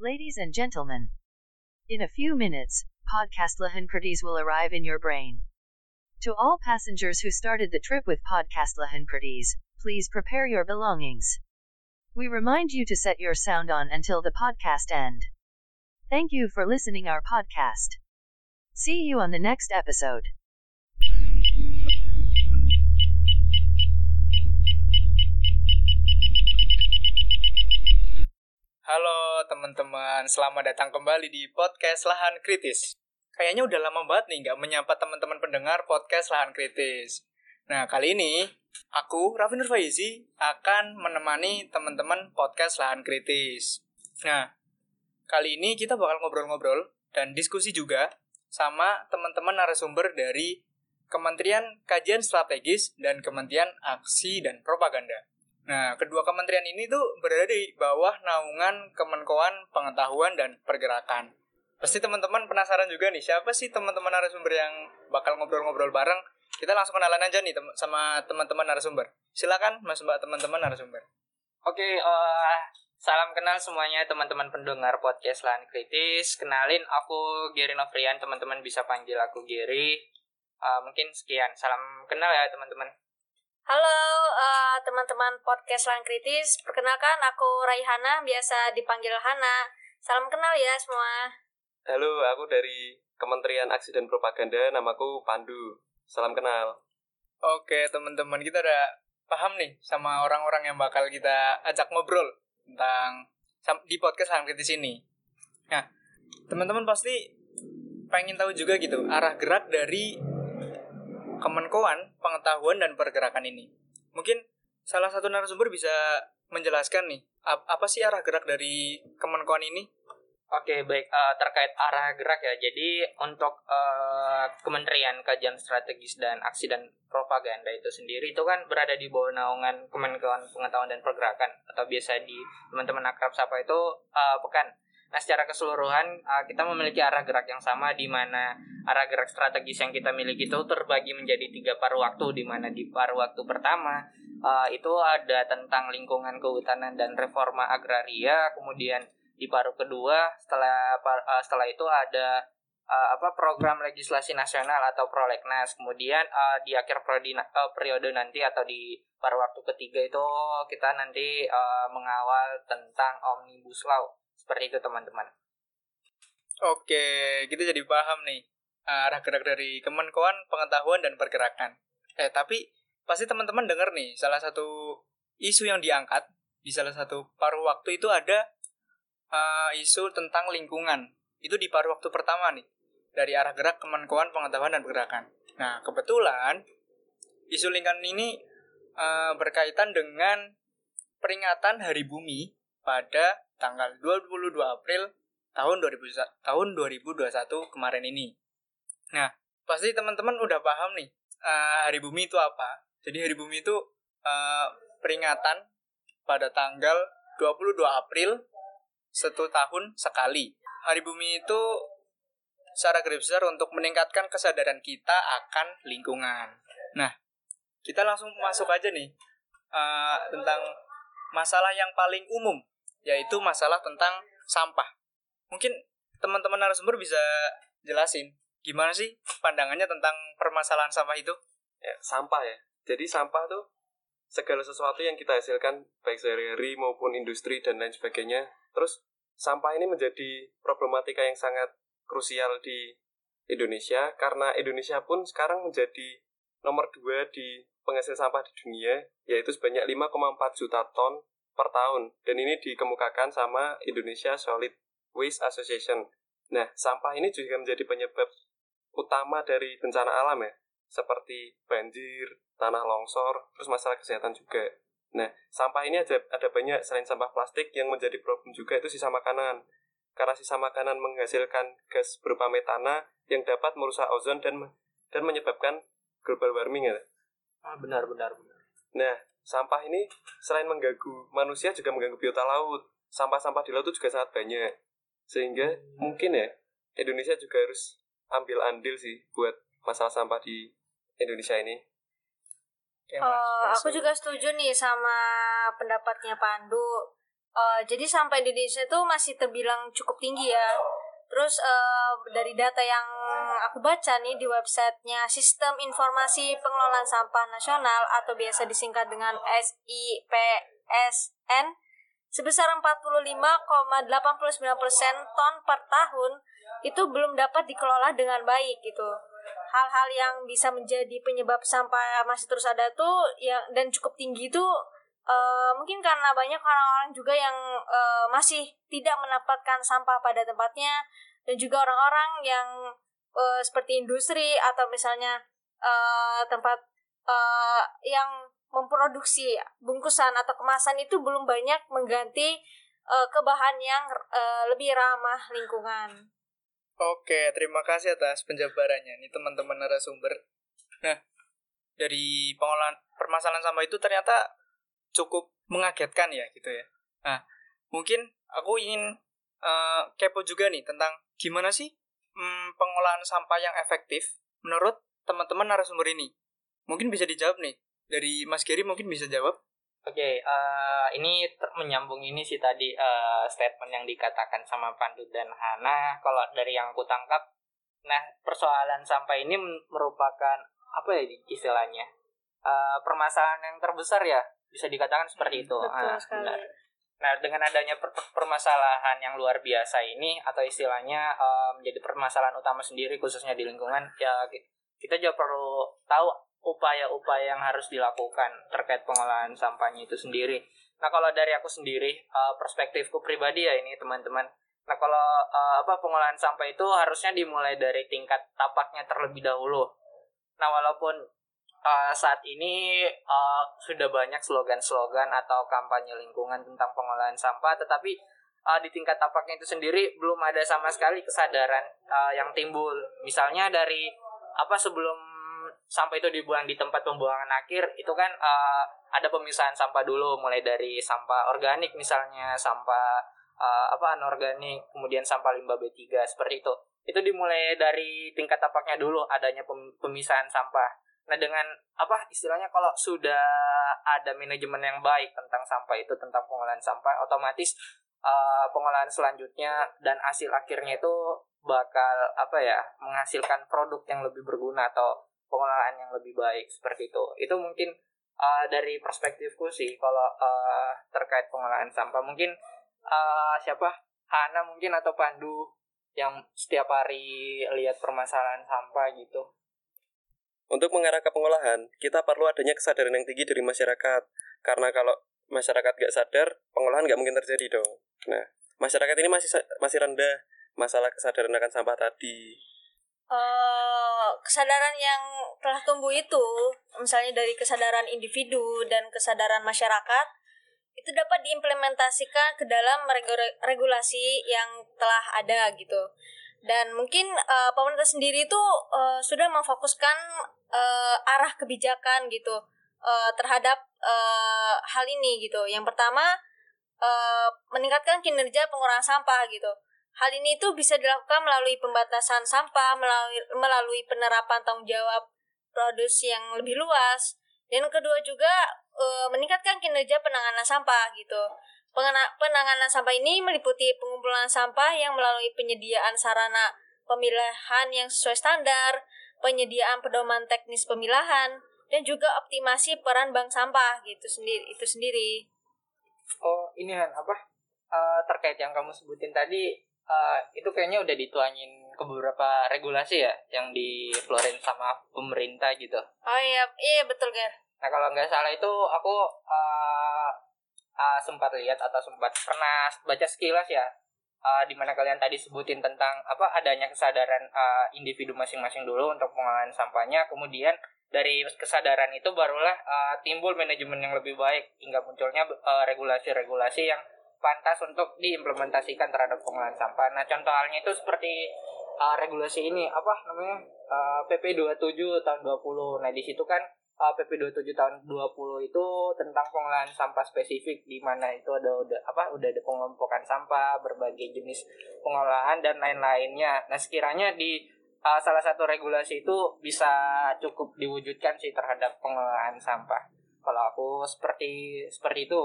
Ladies and gentlemen, in a few minutes, podcast Lahankritis will arrive in your brain. To all passengers who started the trip with podcast Lahankritis, please prepare your belongings. We remind you to set your sound on until the podcast end. Thank you for listening our podcast. See you on the next episode. Halo teman-teman, selamat datang kembali di podcast Lahan Kritis. Kayaknya udah lama banget nih nggak menyapa teman-teman pendengar podcast Lahan Kritis. Nah, kali ini aku, Raffi Nur Faizi, akan menemani teman-teman podcast Lahan Kritis. Nah, kali ini kita bakal ngobrol-ngobrol dan diskusi juga sama teman-teman narasumber dari Kementerian Kajian Strategis dan Kementerian Aksi dan Propaganda. Nah, kedua kementerian ini tuh berada di bawah naungan Kemenkoan Pengetahuan dan Pergerakan. Pasti teman-teman penasaran juga nih, siapa sih teman-teman narasumber yang bakal ngobrol-ngobrol bareng? Kita langsung kenalan aja nih tem sama teman-teman narasumber. Silakan Mas Mbak teman-teman narasumber. Oke, uh, salam kenal semuanya teman-teman pendengar podcast Lahan Kritis. Kenalin, aku Gary Novrian, teman-teman bisa panggil aku Gary. Uh, mungkin sekian, salam kenal ya teman-teman. Halo uh, teman-teman podcast Lang Kritis, perkenalkan aku Raihana, biasa dipanggil Hana. Salam kenal ya semua. Halo, aku dari Kementerian Aksi dan Propaganda, namaku Pandu. Salam kenal. Oke teman-teman, kita udah paham nih sama orang-orang yang bakal kita ajak ngobrol tentang di podcast Lang Kritis ini. Nah, teman-teman pasti pengen tahu juga gitu arah gerak dari Kemenkoan Pengetahuan dan Pergerakan ini. Mungkin salah satu narasumber bisa menjelaskan nih, apa sih arah gerak dari Kemenkoan ini? Oke, baik uh, terkait arah gerak ya. Jadi untuk uh, Kementerian Kajian Strategis dan Aksi dan Propaganda itu sendiri itu kan berada di bawah naungan Kemenkoan Pengetahuan dan Pergerakan atau biasa di teman-teman akrab sapa itu uh, pekan. Nah, secara keseluruhan uh, kita memiliki arah gerak yang sama di mana arah gerak strategis yang kita miliki itu terbagi menjadi tiga paruh waktu di mana di paruh waktu pertama uh, itu ada tentang lingkungan kehutanan dan reforma agraria, kemudian di paruh kedua setelah uh, setelah itu ada uh, apa program legislasi nasional atau prolegnas. Kemudian uh, di akhir periode, uh, periode nanti atau di paruh waktu ketiga itu kita nanti uh, mengawal tentang omnibus law seperti itu teman-teman. Oke, kita jadi paham nih arah gerak dari Kemenkoan Pengetahuan dan Pergerakan. Eh, tapi pasti teman-teman dengar nih salah satu isu yang diangkat di salah satu paruh waktu itu ada uh, isu tentang lingkungan. Itu di paruh waktu pertama nih dari arah gerak Kemenkoan Pengetahuan dan Pergerakan. Nah, kebetulan isu lingkungan ini uh, berkaitan dengan peringatan Hari Bumi pada tanggal 22 April tahun 2000 tahun 2021 kemarin ini. Nah, pasti teman-teman udah paham nih uh, Hari Bumi itu apa. Jadi Hari Bumi itu uh, peringatan pada tanggal 22 April satu tahun sekali. Hari Bumi itu secara besar untuk meningkatkan kesadaran kita akan lingkungan. Nah, kita langsung masuk aja nih uh, tentang masalah yang paling umum yaitu masalah tentang sampah. Mungkin teman-teman narasumber bisa jelasin gimana sih pandangannya tentang permasalahan sampah itu? Ya, sampah ya. Jadi sampah tuh segala sesuatu yang kita hasilkan baik sehari-hari maupun industri dan lain sebagainya. Terus sampah ini menjadi problematika yang sangat krusial di Indonesia karena Indonesia pun sekarang menjadi nomor dua di penghasil sampah di dunia yaitu sebanyak 5,4 juta ton per tahun dan ini dikemukakan sama Indonesia Solid Waste Association. Nah, sampah ini juga menjadi penyebab utama dari bencana alam ya, seperti banjir, tanah longsor, terus masalah kesehatan juga. Nah, sampah ini ada, ada banyak selain sampah plastik yang menjadi problem juga itu sisa makanan. Karena sisa makanan menghasilkan gas berupa metana yang dapat merusak ozon dan dan menyebabkan global warming ya. Ah, benar benar benar. Nah, sampah ini selain mengganggu manusia juga mengganggu biota laut. Sampah-sampah di laut itu juga sangat banyak. Sehingga mungkin ya Indonesia juga harus ambil andil sih buat masalah sampah di Indonesia ini. Ya, uh, aku juga setuju nih sama pendapatnya Pandu. Uh, jadi sampah Indonesia itu masih terbilang cukup tinggi ya. Terus uh, dari data yang aku baca nih di websitenya Sistem Informasi Pengelolaan Sampah Nasional atau biasa disingkat dengan SIPSN sebesar 45,89% ton per tahun itu belum dapat dikelola dengan baik gitu. Hal-hal yang bisa menjadi penyebab sampah masih terus ada tuh yang dan cukup tinggi itu uh, mungkin karena banyak orang-orang juga yang uh, masih tidak mendapatkan sampah pada tempatnya dan juga orang-orang yang uh, seperti industri atau misalnya uh, tempat uh, yang memproduksi bungkusan atau kemasan itu belum banyak mengganti uh, ke bahan yang uh, lebih ramah lingkungan. Oke, terima kasih atas penjabarannya nih teman-teman narasumber. Nah, dari pengolahan permasalahan sampah itu ternyata cukup mengagetkan ya gitu ya. Nah, mungkin aku ingin uh, kepo juga nih tentang gimana sih hmm, pengolahan sampah yang efektif menurut teman-teman narasumber ini. Mungkin bisa dijawab nih dari Mas Gary mungkin bisa jawab. Oke, okay, uh, eh, ini menyambung ini sih tadi uh, statement yang dikatakan sama Pandu dan Hana. Kalau dari yang aku tangkap, nah persoalan sampah ini merupakan apa ya istilahnya uh, permasalahan yang terbesar ya bisa dikatakan seperti itu. Betul uh, sekali. Benar. Nah, dengan adanya per permasalahan yang luar biasa ini atau istilahnya uh, menjadi permasalahan utama sendiri khususnya di lingkungan, ya kita juga perlu tahu upaya-upaya yang harus dilakukan terkait pengolahan sampahnya itu sendiri. Nah, kalau dari aku sendiri, uh, perspektifku pribadi ya ini teman-teman. Nah, kalau uh, apa pengolahan sampah itu harusnya dimulai dari tingkat tapaknya terlebih dahulu. Nah, walaupun uh, saat ini uh, sudah banyak slogan-slogan atau kampanye lingkungan tentang pengolahan sampah, tetapi uh, di tingkat tapaknya itu sendiri belum ada sama sekali kesadaran uh, yang timbul. Misalnya dari apa sebelum sampah itu dibuang di tempat pembuangan akhir itu kan uh, ada pemisahan sampah dulu mulai dari sampah organik misalnya sampah uh, apa anorganik kemudian sampah limbah B3 seperti itu itu dimulai dari tingkat tapaknya dulu adanya pemisahan sampah Nah dengan apa istilahnya kalau sudah ada manajemen yang baik tentang sampah itu tentang pengolahan sampah otomatis uh, pengolahan selanjutnya dan hasil akhirnya itu bakal apa ya menghasilkan produk yang lebih berguna atau pengolahan yang lebih baik seperti itu. Itu mungkin uh, dari perspektifku sih kalau uh, terkait pengolahan sampah. Mungkin uh, siapa? Hana mungkin atau Pandu yang setiap hari lihat permasalahan sampah gitu untuk mengarah ke pengolahan, kita perlu adanya kesadaran yang tinggi dari masyarakat. Karena kalau masyarakat nggak sadar, pengolahan nggak mungkin terjadi dong. Nah, masyarakat ini masih masih rendah masalah kesadaran akan sampah tadi. Uh, kesadaran yang telah tumbuh itu, misalnya dari kesadaran individu dan kesadaran masyarakat, itu dapat diimplementasikan ke dalam regulasi yang telah ada gitu dan mungkin uh, pemerintah sendiri itu uh, sudah memfokuskan uh, arah kebijakan gitu uh, terhadap uh, hal ini gitu. Yang pertama uh, meningkatkan kinerja pengurangan sampah gitu. Hal ini itu bisa dilakukan melalui pembatasan sampah, melalui melalui penerapan tanggung jawab produksi yang lebih luas. Dan kedua juga uh, meningkatkan kinerja penanganan sampah gitu. Penanganan sampah ini meliputi pengumpulan sampah yang melalui penyediaan sarana pemilahan yang sesuai standar, penyediaan pedoman teknis pemilahan, dan juga optimasi peran bank sampah gitu sendiri itu sendiri. Oh ini kan apa uh, terkait yang kamu sebutin tadi uh, itu kayaknya udah dituangin ke beberapa regulasi ya yang dikeluarin sama pemerintah gitu. Oh iya iya betul kan. Nah kalau nggak salah itu aku uh, uh, sempat lihat atau sempat pernah baca sekilas ya uh, di mana kalian tadi sebutin tentang apa adanya kesadaran uh, individu masing-masing dulu untuk pengolahan sampahnya kemudian dari kesadaran itu barulah uh, timbul manajemen yang lebih baik hingga munculnya regulasi-regulasi uh, yang pantas untuk diimplementasikan terhadap pengolahan sampah. Nah, contoh halnya itu seperti uh, regulasi ini apa namanya? Uh, PP 27 tahun 20. Nah, di situ kan uh, PP 27 tahun 20 itu tentang pengolahan sampah spesifik di mana itu ada udah apa udah ada pengelompokan sampah, berbagai jenis pengolahan dan lain-lainnya. Nah, sekiranya di uh, salah satu regulasi itu bisa cukup diwujudkan sih terhadap pengolahan sampah. Kalau aku seperti seperti itu.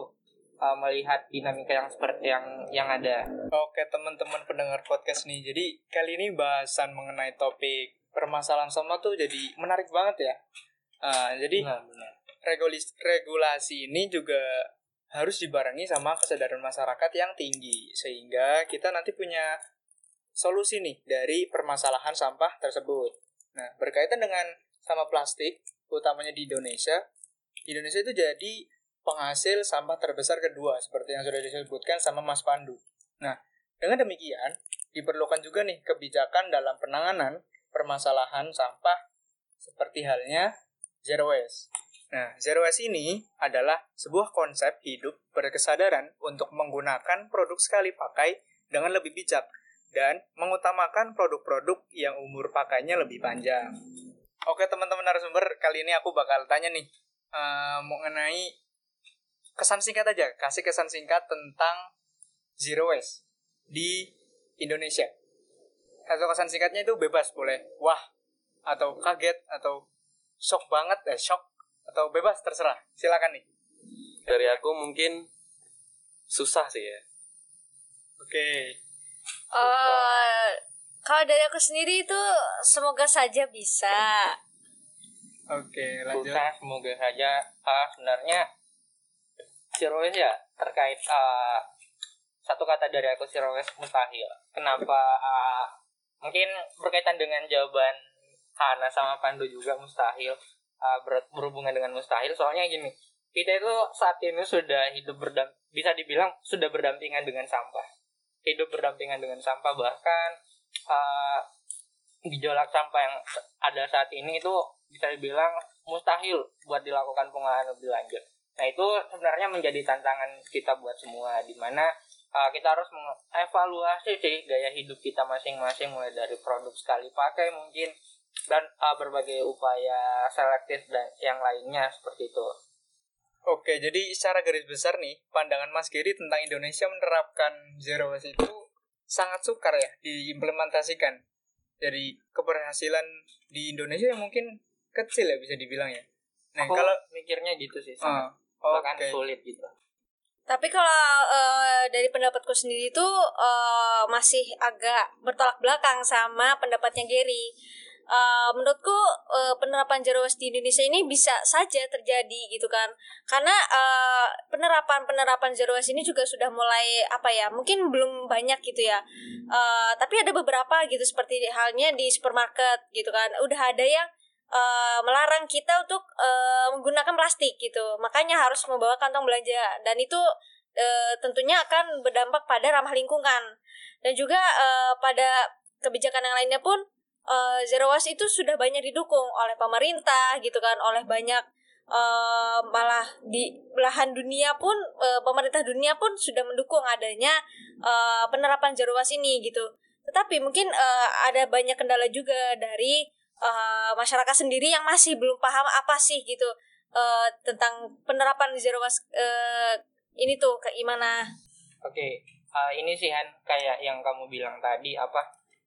uh, melihat dinamika yang seperti yang yang ada. Oke teman-teman pendengar podcast nih, jadi kali ini bahasan mengenai topik permasalahan sama tuh jadi menarik banget ya. Uh, jadi Benar, benar. regulis- regulasi ini juga harus dibarengi sama kesadaran masyarakat yang tinggi sehingga kita nanti punya solusi nih dari permasalahan sampah tersebut. Nah, berkaitan dengan sama plastik, utamanya di Indonesia, Indonesia itu jadi penghasil sampah terbesar kedua seperti yang sudah disebutkan sama Mas Pandu. Nah, dengan demikian diperlukan juga nih kebijakan dalam penanganan permasalahan sampah seperti halnya zero waste. Nah, zero waste ini adalah sebuah konsep hidup berkesadaran untuk menggunakan produk sekali pakai dengan lebih bijak dan mengutamakan produk-produk yang umur pakainya lebih panjang. Oke teman-teman narasumber, kali ini aku bakal tanya nih eh, mengenai kesan singkat aja, kasih kesan singkat tentang zero waste di Indonesia. Kesan singkatnya itu bebas boleh, wah atau kaget atau shock banget, eh shock atau bebas terserah. Silakan nih. Dari aku mungkin susah sih ya. Oke. Eh, kalau dari aku sendiri itu semoga saja bisa. Oke, lanjut. Susah semoga saja uh, sebenarnya zero waste ya terkait uh, satu kata dari aku zero waste mustahil. Kenapa uh, mungkin berkaitan dengan jawaban Hana sama Pandu juga mustahil uh, ber- berhubungan dengan mustahil soalnya gini kita itu saat ini sudah hidup berdam bisa dibilang sudah berdampingan dengan sampah hidup berdampingan dengan sampah bahkan uh, gejolak sampah yang ada saat ini itu bisa dibilang mustahil buat dilakukan pengolahan lebih lanjut. Nah itu sebenarnya menjadi tantangan kita buat semua, di mana uh, kita harus mengevaluasi sih gaya hidup kita masing-masing mulai dari produk sekali pakai mungkin dan uh, berbagai upaya selektif dan yang lainnya seperti itu. Oke, jadi secara garis besar nih, pandangan Mas Giri tentang Indonesia menerapkan zero waste itu sangat sukar ya diimplementasikan. Jadi keberhasilan di Indonesia yang mungkin kecil ya bisa dibilang ya. Nah, Aku kalau mikirnya gitu sih, Ah, bahkan oke. sulit gitu. Tapi kalau eh, dari pendapatku sendiri itu eh, masih agak bertolak belakang sama pendapatnya Gary. Eh, menurutku eh, penerapan waste di Indonesia ini bisa saja terjadi gitu kan. Karena eh, penerapan penerapan waste ini juga sudah mulai apa ya? Mungkin belum banyak gitu ya. Eh, tapi ada beberapa gitu seperti halnya di supermarket gitu kan. Udah ada yang eh, melarang kita untuk eh, menggunakan plastik gitu. Makanya harus membawa kantong belanja dan itu eh, tentunya akan berdampak pada ramah lingkungan. Dan juga eh, pada kebijakan yang lainnya pun eh, zero waste itu sudah banyak didukung oleh pemerintah gitu kan, oleh banyak eh, malah di belahan dunia pun eh, pemerintah dunia pun sudah mendukung adanya eh, penerapan zero waste ini gitu. Tetapi mungkin eh, ada banyak kendala juga dari eh, masyarakat sendiri yang masih belum paham apa sih gitu eh, tentang penerapan zero waste eh, ini tuh kayak gimana? Oke, uh, ini sih Han kayak yang kamu bilang tadi apa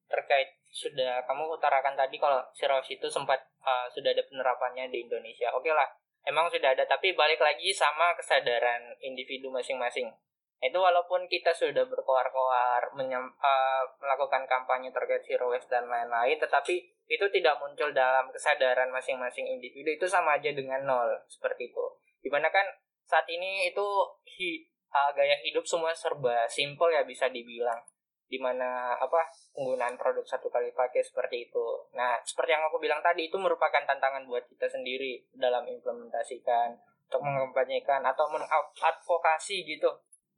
terkait sudah kamu utarakan tadi kalau Siros itu sempat uh, sudah ada penerapannya di Indonesia. Oke lah, emang sudah ada tapi balik lagi sama kesadaran individu masing-masing. Itu walaupun kita sudah berkoar-koar uh, melakukan kampanye terkait zero waste dan lain-lain, tetapi itu tidak muncul dalam kesadaran masing-masing individu itu sama aja dengan nol seperti itu. Di mana kan saat ini itu hi- uh, gaya hidup semua serba simple ya bisa dibilang di mana apa penggunaan produk satu kali pakai seperti itu. Nah seperti yang aku bilang tadi itu merupakan tantangan buat kita sendiri dalam implementasikan untuk mengembanyakan atau mengadvokasi gitu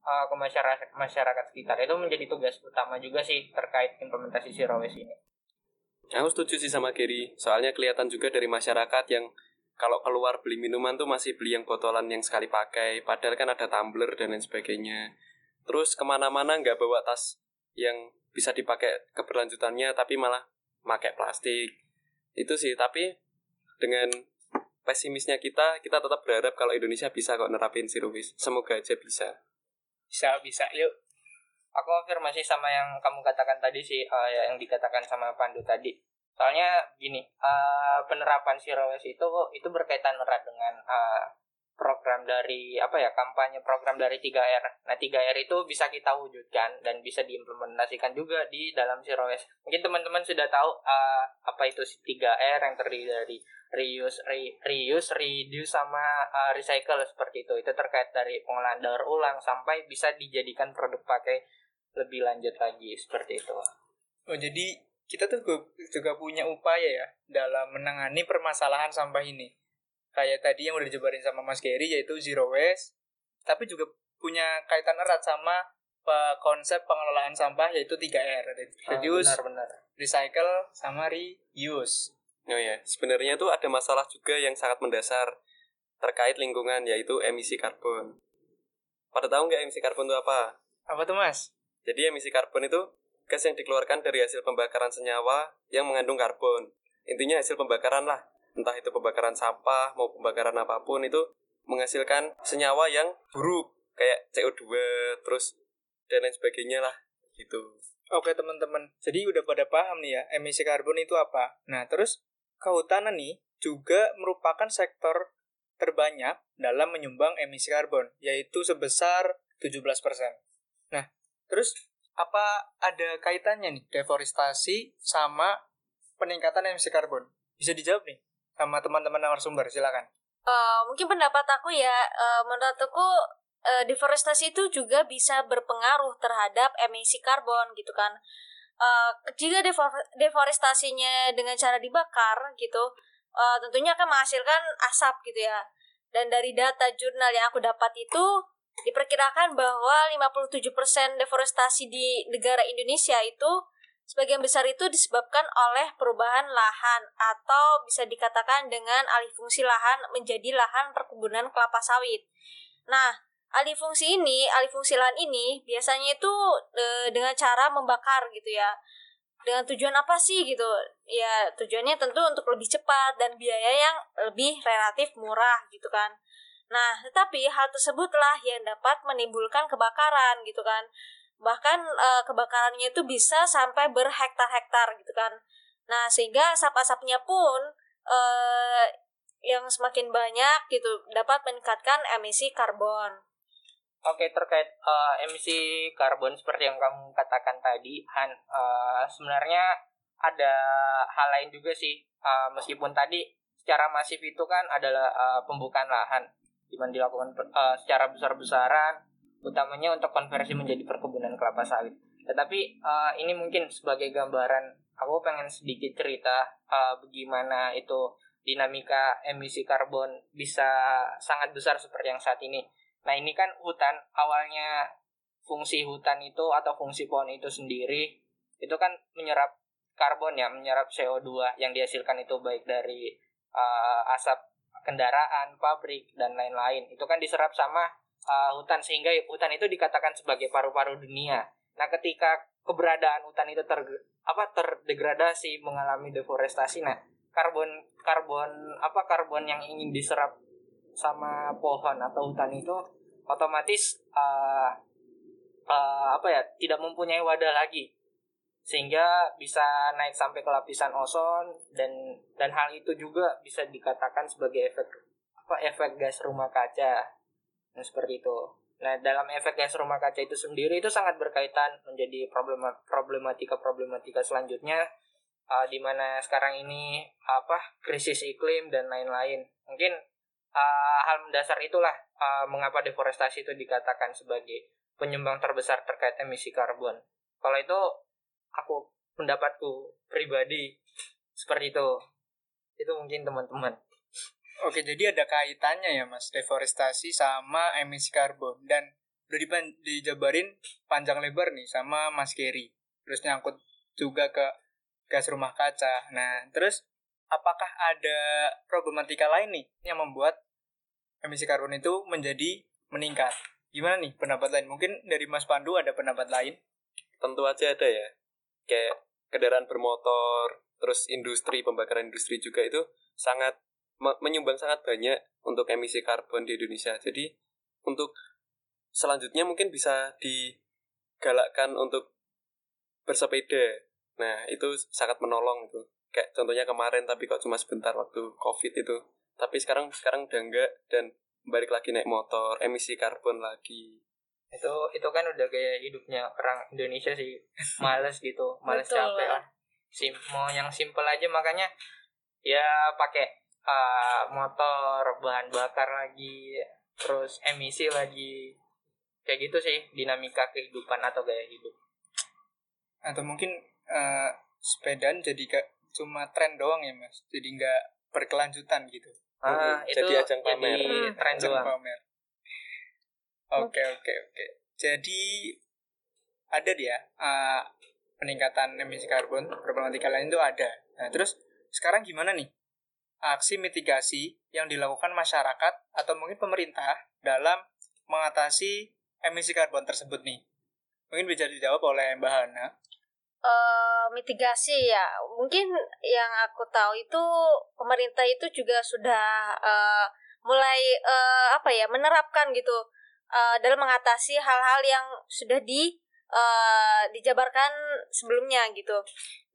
uh, ke masyarakat masyarakat sekitar itu menjadi tugas utama juga sih terkait implementasi zero waste ini. Aku setuju sih sama Gary, soalnya kelihatan juga dari masyarakat yang kalau keluar beli minuman tuh masih beli yang botolan yang sekali pakai, padahal kan ada tumbler dan lain sebagainya. Terus ke mana-mana nggak bawa tas yang bisa dipakai keberlanjutannya, tapi malah pakai plastik. Itu sih, tapi dengan pesimisnya kita, kita tetap berharap kalau Indonesia bisa kok nerapin waste. Semoga aja bisa. bisa bisa yuk. Aku konfirmasi sama yang kamu katakan tadi sih, uh, ya, yang dikatakan sama Pandu tadi. Soalnya gini, uh, penerapan waste itu itu berkaitan erat dengan uh, program dari apa ya kampanye program dari 3R. Nah 3R itu bisa kita wujudkan dan bisa diimplementasikan juga di dalam Waste. Mungkin teman-teman sudah tahu uh, apa itu 3R yang terdiri dari reuse, re, reuse, reduce sama uh, recycle seperti itu. Itu terkait dari pengolahan daur ulang sampai bisa dijadikan produk pakai lebih lanjut lagi seperti itu. Oh jadi kita tuh juga punya upaya ya dalam menangani permasalahan sampah ini kayak tadi yang udah dijabarin sama Mas Gary yaitu zero waste tapi juga punya kaitan erat sama konsep pengelolaan sampah yaitu 3R ah, reduce, benar, benar. recycle sama reuse. Oh ya, sebenarnya itu ada masalah juga yang sangat mendasar terkait lingkungan yaitu emisi karbon. Pada tahu nggak emisi karbon itu apa? Apa tuh mas? Jadi emisi karbon itu gas yang dikeluarkan dari hasil pembakaran senyawa yang mengandung karbon. Intinya hasil pembakaran lah entah itu pembakaran sampah mau pembakaran apa pun itu menghasilkan senyawa yang buruk kayak CO2 terus dan lain sebagainya lah gitu. Oke teman-teman, jadi udah pada paham nih ya emisi karbon itu apa. Nah terus kehutanan nih juga merupakan sektor terbanyak dalam menyumbang emisi karbon, yaitu sebesar 17%. Nah, terus apa ada kaitannya nih deforestasi sama peningkatan emisi karbon? Bisa dijawab nih sama teman-teman narasumber silakan. Uh, mungkin pendapat aku ya uh, menurut aku uh, deforestasi itu juga bisa berpengaruh terhadap emisi karbon gitu kan. Uh, jika defor deforestasinya dengan cara dibakar gitu uh, tentunya akan menghasilkan asap gitu ya. Dan dari data jurnal yang aku dapat itu diperkirakan bahwa 57% deforestasi di negara Indonesia itu Sebagian besar itu disebabkan oleh perubahan lahan atau bisa dikatakan dengan alih fungsi lahan menjadi lahan perkebunan kelapa sawit. Nah, alih fungsi ini, alih fungsi lahan ini biasanya itu e, dengan cara membakar gitu ya. Dengan tujuan apa sih gitu? Ya, tujuannya tentu untuk lebih cepat dan biaya yang lebih relatif murah gitu kan. Nah, tetapi hal tersebutlah yang dapat menimbulkan kebakaran gitu kan bahkan uh, kebakarannya itu bisa sampai berhektar-hektar gitu kan. Nah sehingga asap-asapnya pun uh, yang semakin banyak gitu dapat meningkatkan emisi karbon. Oke terkait uh, emisi karbon seperti yang kamu katakan tadi Han uh, sebenarnya ada hal lain juga sih. Uh, meskipun tadi secara masif itu kan adalah uh, pembukaan lahan. Di mana dilakukan uh, secara besar-besaran utamanya untuk konversi menjadi perkebunan kelapa sawit. Tetapi uh, ini mungkin sebagai gambaran, aku pengen sedikit cerita uh, bagaimana itu dinamika emisi karbon bisa sangat besar seperti yang saat ini. Nah ini kan hutan, awalnya fungsi hutan itu atau fungsi pohon itu sendiri, itu kan menyerap karbon ya, menyerap CO2 yang dihasilkan itu baik dari uh, asap kendaraan, pabrik, dan lain-lain. Itu kan diserap sama uh, hutan sehingga hutan itu dikatakan sebagai paru-paru dunia. Nah, ketika keberadaan hutan itu ter apa terdegradasi mengalami deforestasi, nah karbon karbon apa karbon yang ingin diserap sama pohon atau hutan itu otomatis uh, uh, apa ya tidak mempunyai wadah lagi sehingga bisa naik sampai ke lapisan ozon dan dan hal itu juga bisa dikatakan sebagai efek apa efek gas rumah kaca Nah, seperti itu. Nah, dalam efek gas rumah kaca itu sendiri itu sangat berkaitan menjadi problematika-problematika selanjutnya uh, di mana sekarang ini apa krisis iklim dan lain-lain. Mungkin uh, hal mendasar itulah uh, mengapa deforestasi itu dikatakan sebagai penyumbang terbesar terkait emisi karbon. Kalau itu aku pendapatku pribadi seperti itu. Itu mungkin teman-teman. Oke, jadi ada kaitannya ya Mas, deforestasi sama emisi karbon dan udah dijabarin panjang lebar nih sama Mas Kerry. Terus nyangkut juga ke gas rumah kaca. Nah, terus apakah ada problematika lain nih yang membuat emisi karbon itu menjadi meningkat? Gimana nih pendapat lain? Mungkin dari Mas Pandu ada pendapat lain? Tentu aja ada ya. Kayak kendaraan bermotor, terus industri, pembakaran industri juga itu sangat menyumbang sangat banyak untuk emisi karbon di Indonesia. Jadi untuk selanjutnya mungkin bisa digalakkan untuk bersepeda. Nah, itu sangat menolong itu. Kayak contohnya kemarin tapi kok cuma sebentar waktu Covid itu. Tapi sekarang sekarang udah enggak dan balik lagi naik motor emisi karbon lagi itu itu kan udah gaya hidupnya orang Indonesia sih males gitu males Betul capek lah Sim mau yang simple aja makanya ya pakai uh, motor bahan bakar lagi terus emisi lagi kayak gitu sih dinamika kehidupan atau gaya hidup atau mungkin eh, sepedaan jadi kayak cuma tren doang ya mas jadi nggak berkelanjutan gitu ah Mhm, itu jadi ajang pamer. jadi Hmm. tren Ajang doang pamer. Oke oke oke. Jadi ada dia uh, peningkatan emisi karbon problematika lain itu ada. Nah terus sekarang gimana nih aksi mitigasi yang dilakukan masyarakat atau mungkin pemerintah dalam mengatasi emisi karbon tersebut nih? Mungkin bisa dijawab oleh Mbak Hana. eh mitigasi ya mungkin yang aku tahu itu pemerintah itu juga sudah eh, mulai eh, apa ya menerapkan gitu eh, dalam mengatasi hal-hal yang sudah di eh, dijabarkan sebelumnya gitu.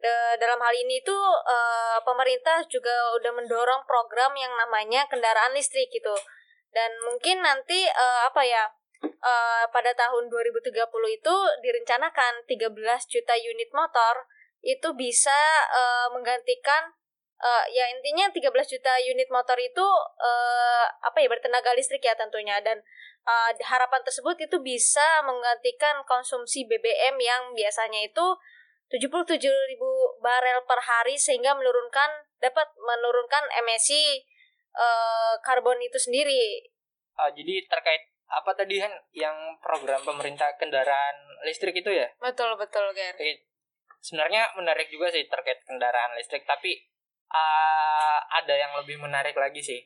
Da- dalam hal ini tuh eh, pemerintah juga udah mendorong program yang namanya kendaraan listrik gitu. Dan mungkin nanti eh, apa ya eh, pada tahun 2030 itu direncanakan 13 juta unit motor itu bisa eh, menggantikan eh, ya intinya 13 juta unit motor itu eh, apa ya bertenaga listrik ya tentunya. Dan eh, harapan tersebut itu bisa menggantikan konsumsi BBM yang biasanya itu 77.000 barel per hari sehingga menurunkan dapat menurunkan emisi eh, karbon itu sendiri. Ah, jadi terkait apa tadi kan yang program pemerintah kendaraan listrik itu ya? Betul betul Ger. Sebenarnya menarik juga sih terkait kendaraan listrik tapi ah, ada yang lebih menarik lagi sih.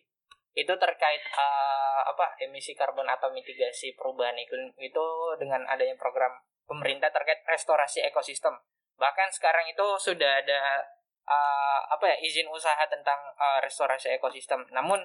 Itu terkait ah, apa emisi karbon atau mitigasi perubahan iklim. Itu dengan adanya program pemerintah terkait restorasi ekosistem. Bahkan sekarang itu sudah ada ah, apa ya izin usaha tentang ah, restorasi ekosistem. Namun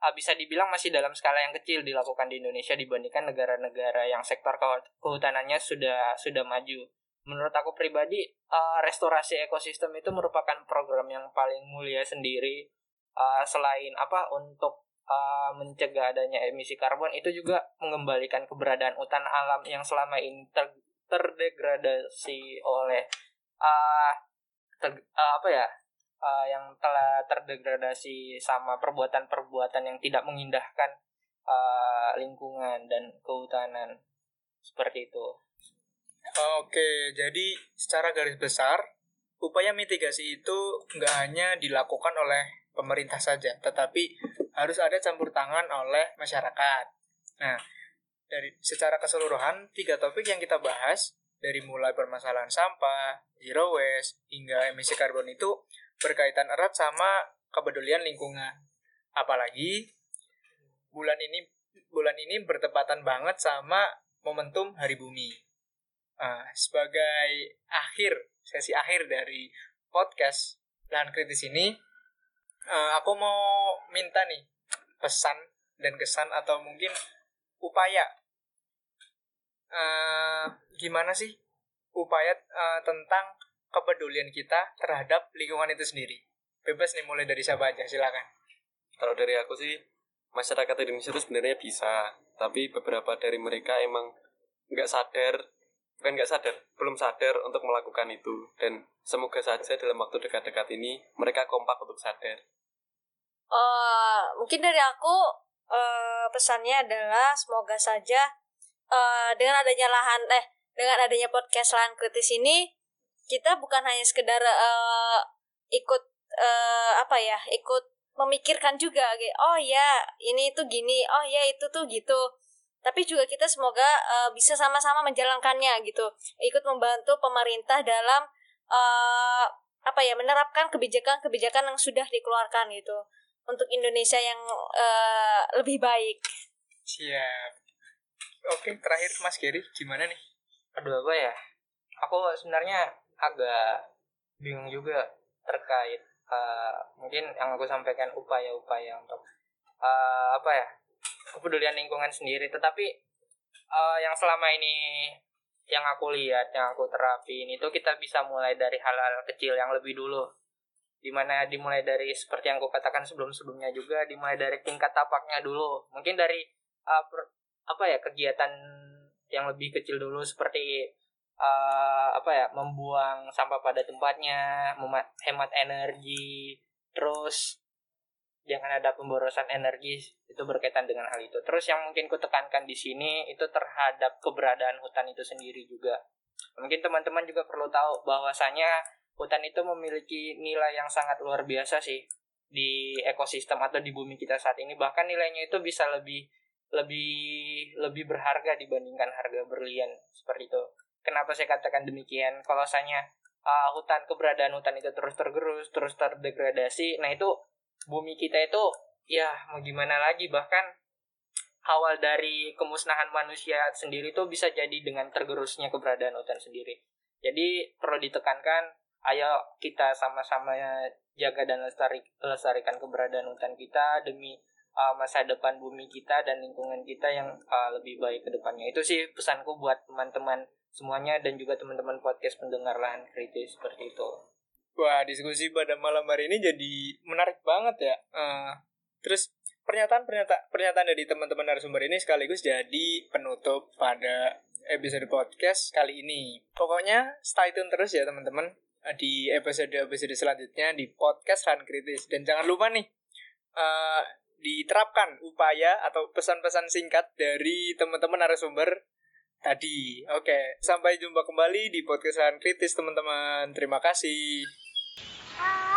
ah, bisa dibilang masih dalam skala yang kecil dilakukan di Indonesia dibandingkan negara-negara yang sektor kehu- kehutanannya sudah sudah maju menurut aku pribadi uh, restorasi ekosistem itu merupakan program yang paling mulia sendiri Uh, selain apa untuk uh, mencegah adanya emisi karbon itu juga mengembalikan keberadaan hutan alam yang selama ini ter- terdegradasi oleh uh, ter- uh, apa ya uh, yang telah terdegradasi sama perbuatan-perbuatan yang tidak mengindahkan uh, lingkungan dan kehutanan seperti itu. Oke, jadi secara garis besar, upaya mitigasi itu nggak hanya dilakukan oleh pemerintah saja, tetapi harus ada campur tangan oleh masyarakat. Nah, dari secara keseluruhan, tiga topik yang kita bahas, dari mulai permasalahan sampah, zero waste, hingga emisi karbon itu berkaitan erat sama kepedulian lingkungan. Apalagi bulan ini bulan ini bertepatan banget sama momentum Hari Bumi. Nah, sebagai akhir sesi akhir dari podcast lahan kritis ini, eh, aku mau minta nih pesan dan kesan atau mungkin upaya eh, gimana sih upaya eh, tentang kepedulian kita terhadap lingkungan itu sendiri. Bebas nih mulai dari siapa aja, silakan. kalau dari aku sih masyarakat Indonesia itu sebenarnya bisa tapi beberapa dari mereka emang nggak sadar bukan nggak sadar belum sadar untuk melakukan itu. Dan semoga saja dalam waktu dekat-dekat ini mereka kompak untuk sadar. Eh, mungkin dari aku eh, pesannya adalah semoga saja eh, dengan adanya lahan eh dengan adanya podcast lahan kritis ini kita bukan hanya sekedar eh, ikut eh, apa ya ikut memikirkan juga oh ya ini itu gini oh ya itu tuh gitu tapi juga kita semoga eh, bisa sama-sama menjalankannya gitu ikut membantu pemerintah dalam eh, apa ya menerapkan kebijakan-kebijakan yang sudah dikeluarkan gitu untuk Indonesia yang eh, lebih baik. Siap. Oke, terakhir Mas Gary, gimana nih? Aduh apa ya? Aku sebenarnya agak bingung juga terkait eh, mungkin yang aku sampaikan upaya-upaya untuk eh, apa ya kepedulian lingkungan sendiri. Tetapi eh, yang selama ini yang aku lihat, yang aku terapin itu kita bisa mulai dari hal-hal kecil yang lebih dulu. di mana dimulai dari seperti yang gue katakan sebelum-sebelumnya juga dimulai dari tingkat tapaknya dulu mungkin dari uh, per, apa ya kegiatan yang lebih kecil dulu seperti uh, apa ya membuang sampah pada tempatnya hemat energi terus jangan ada pemborosan energi itu berkaitan dengan hal itu. Terus yang mungkin ku tekankan di sini itu terhadap keberadaan hutan itu sendiri juga. Mungkin teman-teman juga perlu tahu bahwasanya hutan itu memiliki nilai yang sangat luar biasa sih di ekosistem atau di bumi kita saat ini. Bahkan nilainya itu bisa lebih lebih lebih berharga dibandingkan harga berlian seperti itu. Kenapa saya katakan demikian? Kalau misalnya uh, hutan keberadaan hutan itu terus tergerus terus terdegradasi nah itu bumi kita itu ya mau gimana lagi bahkan awal dari kemusnahan manusia sendiri itu bisa jadi dengan tergerusnya keberadaan hutan sendiri. Jadi perlu ditekankan, ayo kita sama-sama jaga dan lestari, lestarikan keberadaan hutan kita demi uh, masa depan bumi kita dan lingkungan kita yang uh, lebih baik ke depannya. Itu sih pesanku buat teman-teman semuanya dan juga teman-teman podcast pendengar lahan kritis seperti itu. Wah, diskusi pada malam hari ini jadi menarik banget ya. Uh, terus pernyataan pernyataan dari teman-teman narasumber ini sekaligus jadi penutup pada episode podcast kali ini. Pokoknya stay tune terus ya teman-teman di episode-episode selanjutnya di podcast Ran Kritis dan jangan lupa nih uh, diterapkan upaya atau pesan-pesan singkat dari teman-teman narasumber tadi. Oke, sampai jumpa kembali di podcast Ran Kritis teman-teman. Terima kasih. Ah.